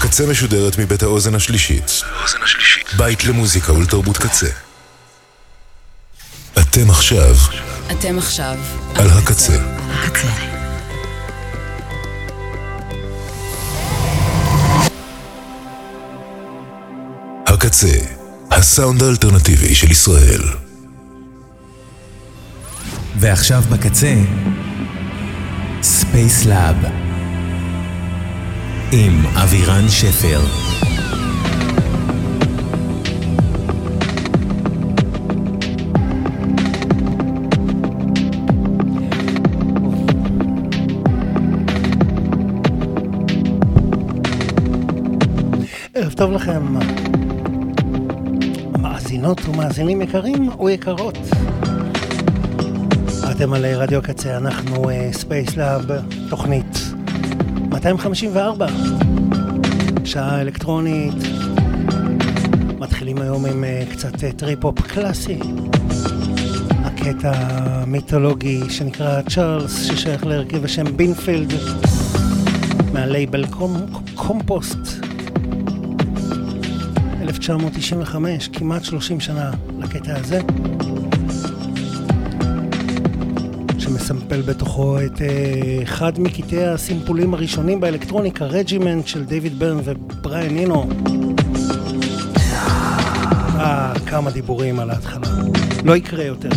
הקצה משודרת מבית האוזן השלישית. בית למוזיקה ולתרבות קצה. אתם עכשיו אתם עכשיו על הקצה. הקצה. הקצה, הסאונד האלטרנטיבי של ישראל. ועכשיו בקצה, Spacelab עם אבירן שפר. ערב טוב לכם, מאזינות ומאזינים יקרים ויקרות. אתם על רדיו הקצה, אנחנו Spacelab, תוכנית 254, שעה אלקטרונית. מתחילים היום עם אה, קצת אה, טריפ-הופ קלאסי. הקטע המיתולוגי שנקרא Charles, ששייך להרכב השם Beanfield, מהלייבל Com, Compost. 1995, כמעט 30 שנה לקטע הזה, שמסמפל בתוכו את אה, אחד מקטעי הסימפולים הראשונים באלקטרוניקה, Regiment של דיוויד בירן ובריאן אינו. אה, כמה דיבורים על ההתחלה. לא יקרה יותר.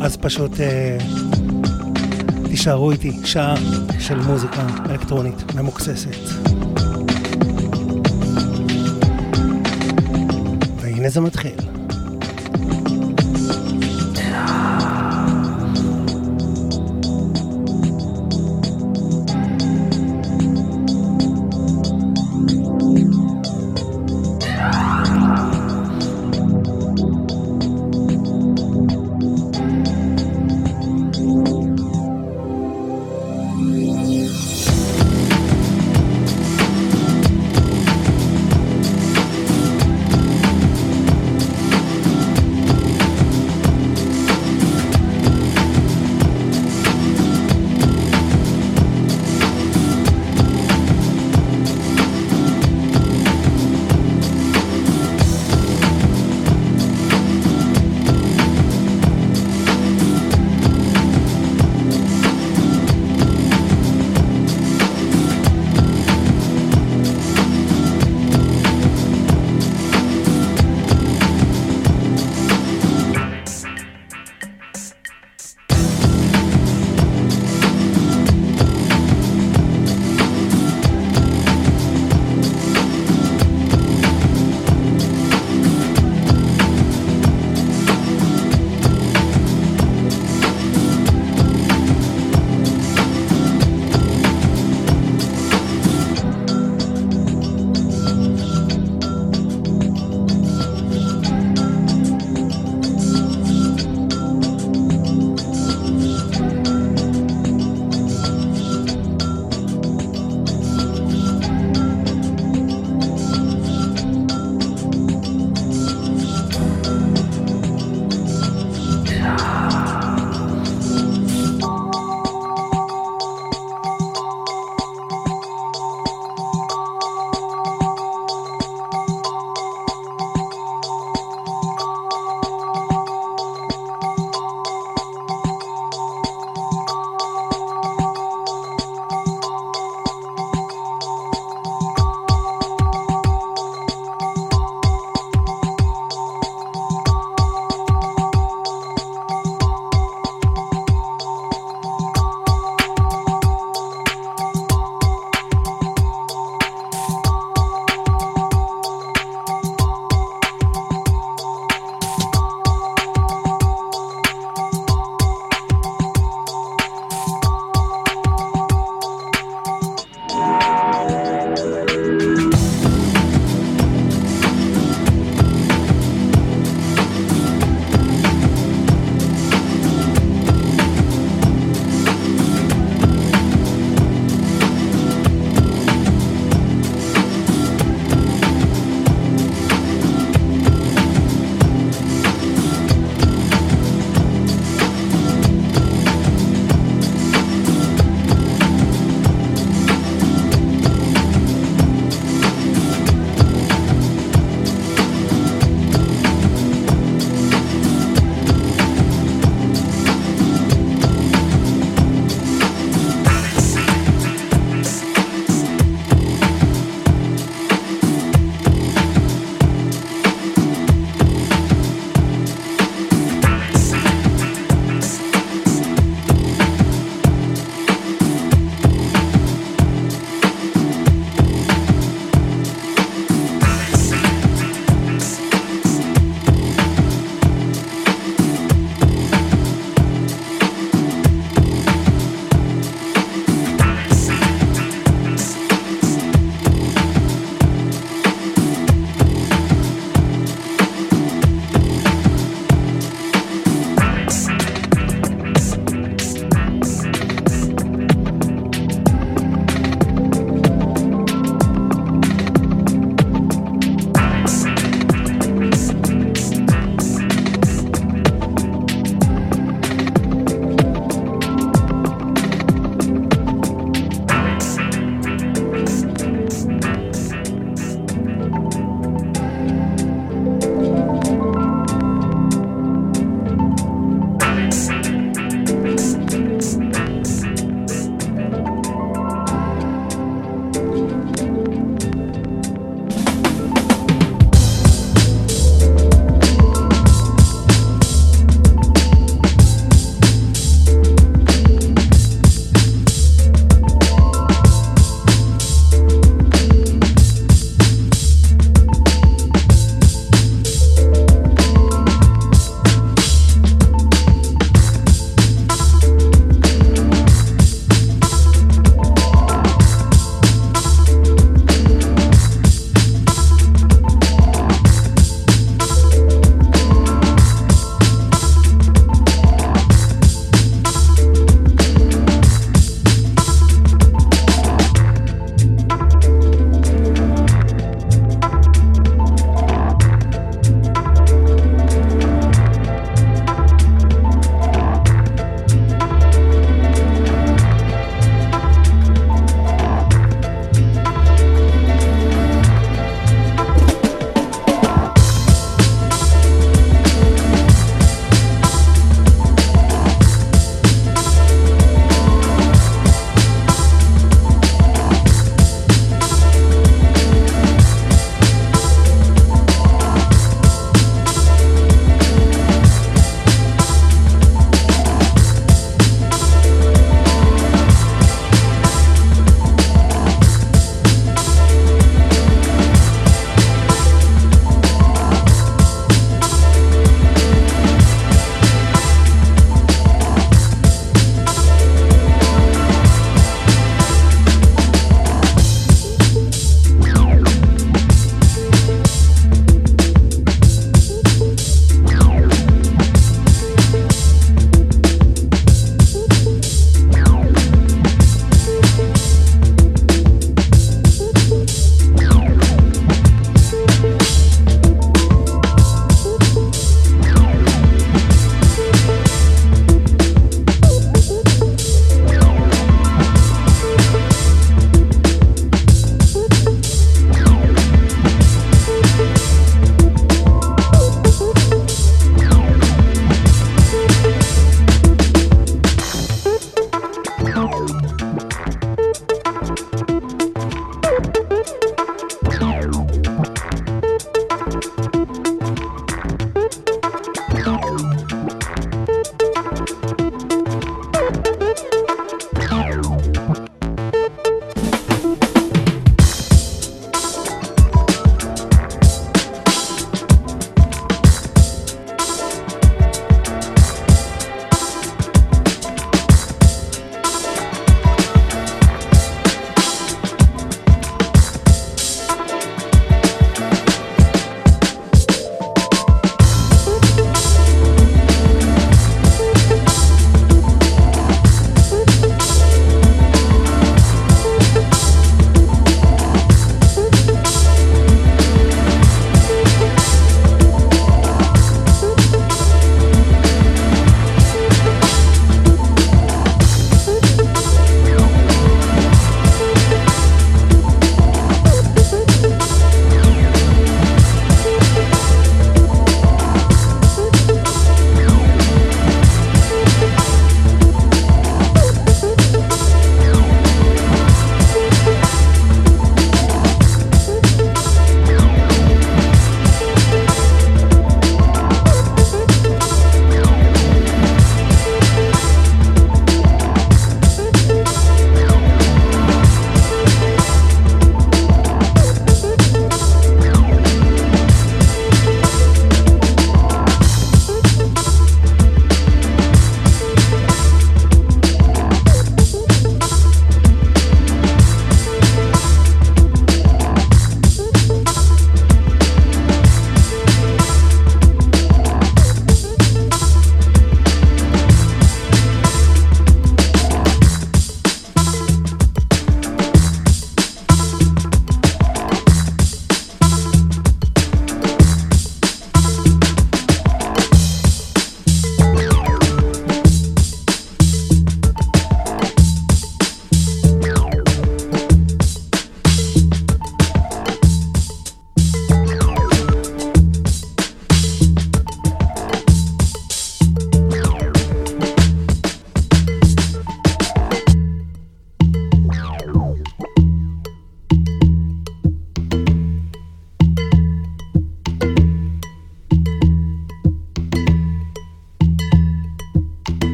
אז פשוט אה, תישארו איתי, שעה של מוזיקה אלקטרונית ממוקססת. והנה זה מתחיל.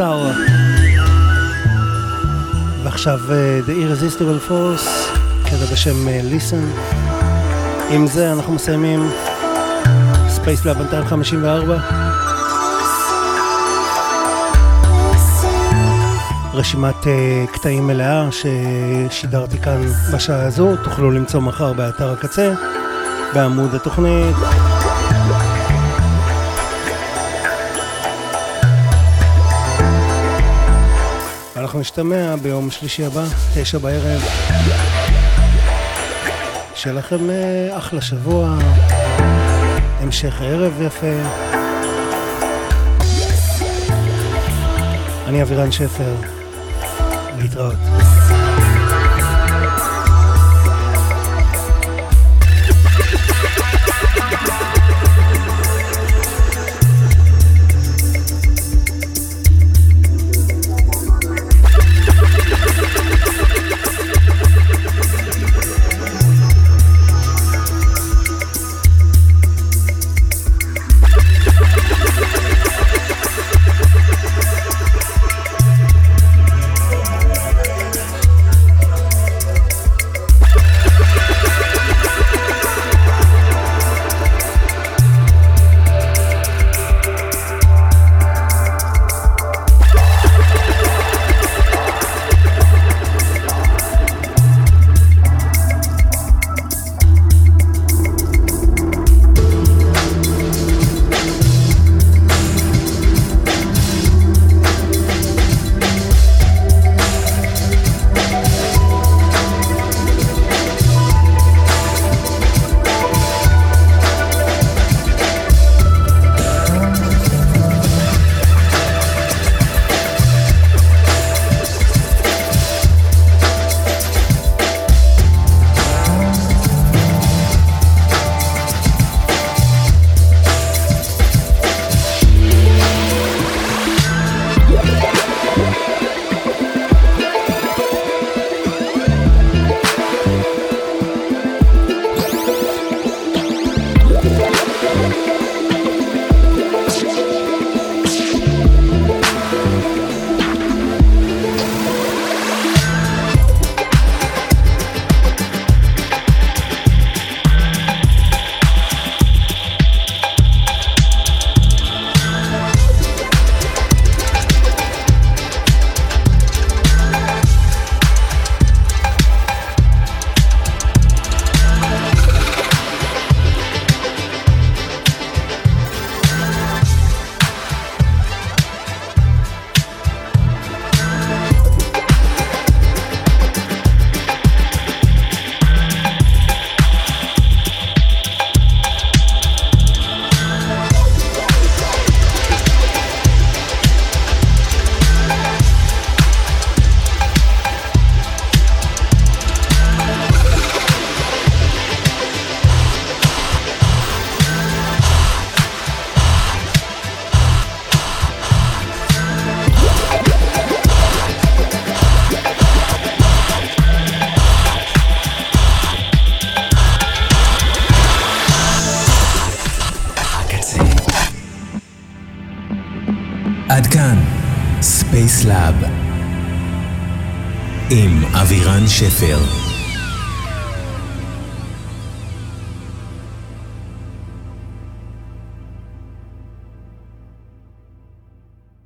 מסאו ועכשיו אה, The Irresistible Force, קטע בשם אה, Listen. עם זה אנחנו מסיימים Spacelab 254. רשימת אה, קטעים מלאה ששידרתי כאן בשעה הזו, תוכלו למצוא מחר באתר הקצה, בעמוד התוכנית. אנחנו נשתמע ביום שלישי הבא, תשע בערב. שיהיה לכם אה, אחלה שבוע, המשך ערב יפה. אני אבירן שפר, להתראות. עם אבירן שפר